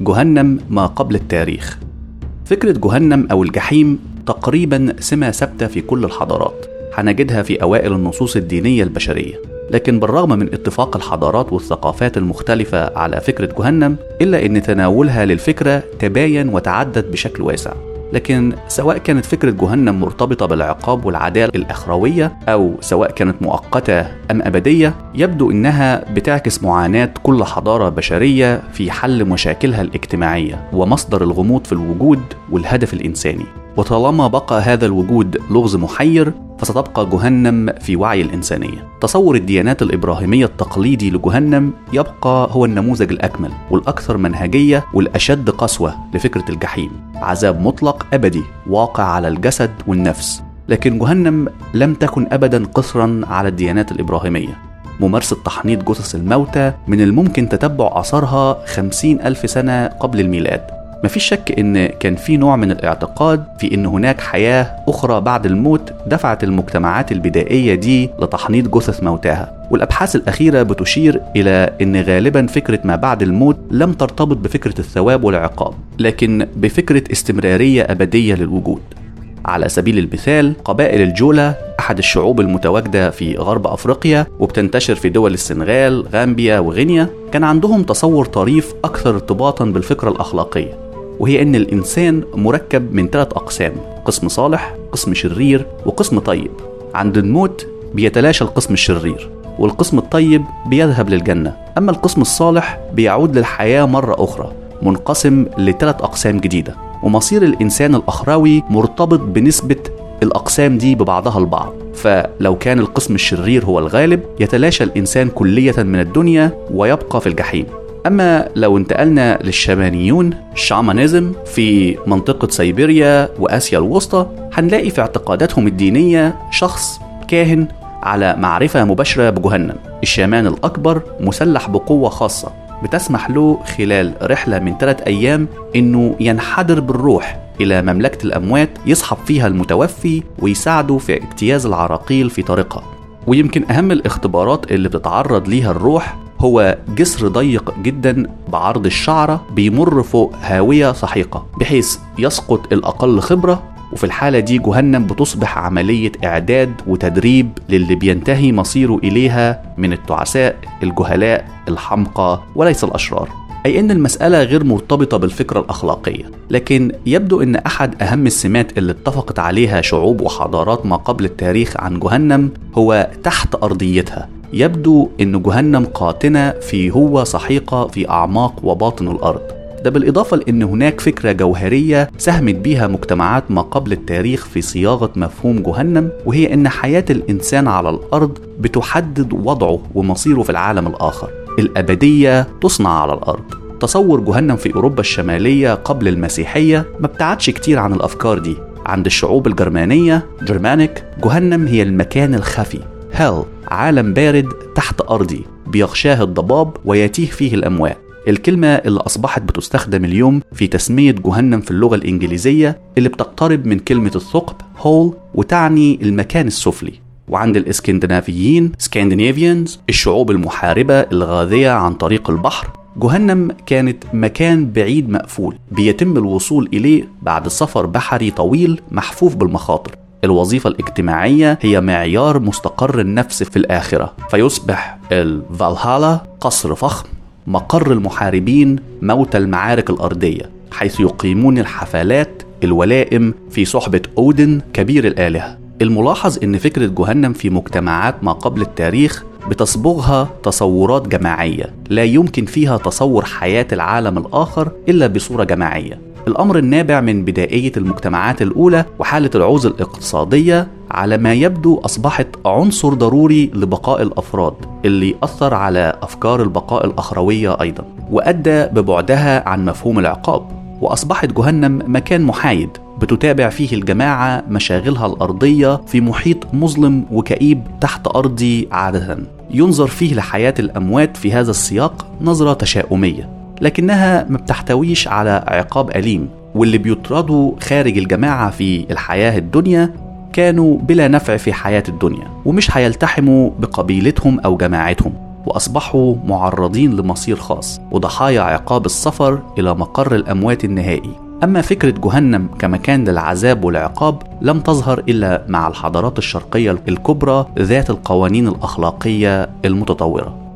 جهنم ما قبل التاريخ. فكرة جهنم أو الجحيم تقريبا سمة ثابتة في كل الحضارات. هنجدها في أوائل النصوص الدينية البشرية. لكن بالرغم من اتفاق الحضارات والثقافات المختلفة على فكرة جهنم إلا أن تناولها للفكرة تباين وتعدد بشكل واسع. لكن سواء كانت فكرة جهنم مرتبطة بالعقاب والعدالة الأخروية أو سواء كانت مؤقتة أم أبدية يبدو إنها بتعكس معاناة كل حضارة بشرية في حل مشاكلها الاجتماعية ومصدر الغموض في الوجود والهدف الإنساني. وطالما بقى هذا الوجود لغز محير فستبقى جهنم في وعي الإنسانية. تصور الديانات الإبراهيمية التقليدي لجهنم يبقى هو النموذج الأكمل والأكثر منهجية والأشد قسوة لفكرة الجحيم. عذاب مطلق أبدي واقع على الجسد والنفس. لكن جهنم لم تكن أبدا قصرا على الديانات الإبراهيمية. ممارسة تحنيط جثث الموتى من الممكن تتبع أثرها خمسين ألف سنة قبل الميلاد. مفيش شك إن كان في نوع من الاعتقاد في إن هناك حياة أخرى بعد الموت دفعت المجتمعات البدائية دي لتحنيط جثث موتاها. والأبحاث الأخيرة بتشير إلى إن غالبا فكرة ما بعد الموت لم ترتبط بفكرة الثواب والعقاب لكن بفكرة استمرارية أبدية للوجود. على سبيل المثال قبائل الجولا أحد الشعوب المتواجدة في غرب أفريقيا وبتنتشر في دول السنغال، غامبيا وغينيا كان عندهم تصور طريف أكثر ارتباطا بالفكرة الأخلاقية. وهي إن الإنسان مركب من ثلاث أقسام قسم صالح قسم شرير وقسم طيب. عند الموت بيتلاشى القسم الشرير والقسم الطيب بيذهب للجنة. أما القسم الصالح بيعود للحياة مرة أخرى منقسم لثلاث أقسام جديدة. ومصير الإنسان الأخروي مرتبط بنسبة الأقسام دي ببعضها البعض. فلو كان القسم الشرير هو الغالب يتلاشى الإنسان كلية من الدنيا ويبقى في الجحيم. أما لو انتقلنا للشامانيون الشامانيزم في منطقة سيبيريا وآسيا الوسطى هنلاقي في اعتقاداتهم الدينية شخص كاهن على معرفة مباشرة بجهنم. الشامان الأكبر مسلح بقوة خاصة بتسمح له خلال رحلة من ثلاث أيام إنه ينحدر بالروح إلى مملكة الأموات يصحب فيها المتوفي ويساعده في اجتياز العراقيل في طريقها. ويمكن أهم الاختبارات اللي بتتعرض ليها الروح هو جسر ضيق جدا بعرض الشعرة بيمر فوق هاوية سحيقة بحيث يسقط الأقل خبرة وفي الحالة دي جهنم بتصبح عملية إعداد وتدريب للي بينتهي مصيره إليها من التعساء الجهلاء الحمقى وليس الأشرار. أي أن المسألة غير مرتبطة بالفكرة الأخلاقية لكن يبدو أن أحد أهم السمات اللي اتفقت عليها شعوب وحضارات ما قبل التاريخ عن جهنم هو تحت أرضيتها. يبدو أن جهنم قاتنة في هو سحيقة في أعماق وباطن الأرض. ده بالإضافة لأن هناك فكرة جوهرية ساهمت بيها مجتمعات ما قبل التاريخ في صياغة مفهوم جهنم وهي أن حياة الإنسان على الأرض بتحدد وضعه ومصيره في العالم الآخر. الأبدية تصنع على الأرض. تصور جهنم في أوروبا الشمالية قبل المسيحية ما ابتعدش كتير عن الأفكار دي. عند الشعوب الجرمانية جرمانيك جهنم هي المكان الخفي. هيل عالم بارد تحت أرضي بيغشاه الضباب ويتيه فيه الأموات الكلمة اللي أصبحت بتستخدم اليوم في تسمية جهنم في اللغة الإنجليزية اللي بتقترب من كلمة الثقب هول وتعني المكان السفلي. وعند الإسكندنافيين سكاندينافيانز الشعوب المحاربة الغاذية عن طريق البحر جهنم كانت مكان بعيد مقفول بيتم الوصول إليه بعد سفر بحري طويل محفوف بالمخاطر. الوظيفة الاجتماعية هي معيار مستقر النفس في الآخرة. فيصبح الفالهالا قصر فخم مقر المحاربين موتى المعارك الأرضية حيث يقيمون الحفلات الولائم في صحبة أودن كبير الآلهة. الملاحظ أن فكرة جهنم في مجتمعات ما قبل التاريخ بتصبغها تصورات جماعية لا يمكن فيها تصور حياة العالم الآخر إلا بصورة جماعية. الأمر النابع من بدائية المجتمعات الأولى وحالة العوز الاقتصادية على ما يبدو أصبحت عنصر ضروري لبقاء الأفراد اللي أثر على أفكار البقاء الأخروية أيضا وأدى ببعدها عن مفهوم العقاب وأصبحت جهنم مكان محايد بتتابع فيه الجماعة مشاغلها الأرضية في محيط مظلم وكئيب تحت أرضي عادة. ينظر فيه لحياة الأموات في هذا السياق نظرة تشاؤمية. لكنها ما بتحتويش على عقاب أليم واللي بيطردوا خارج الجماعة في الحياة الدنيا كانوا بلا نفع في حياة الدنيا ومش هيلتحموا بقبيلتهم أو جماعتهم وأصبحوا معرضين لمصير خاص وضحايا عقاب السفر إلى مقر الأموات النهائي. أما فكرة جهنم كمكان للعذاب والعقاب لم تظهر إلا مع الحضارات الشرقية الكبرى ذات القوانين الأخلاقية المتطورة.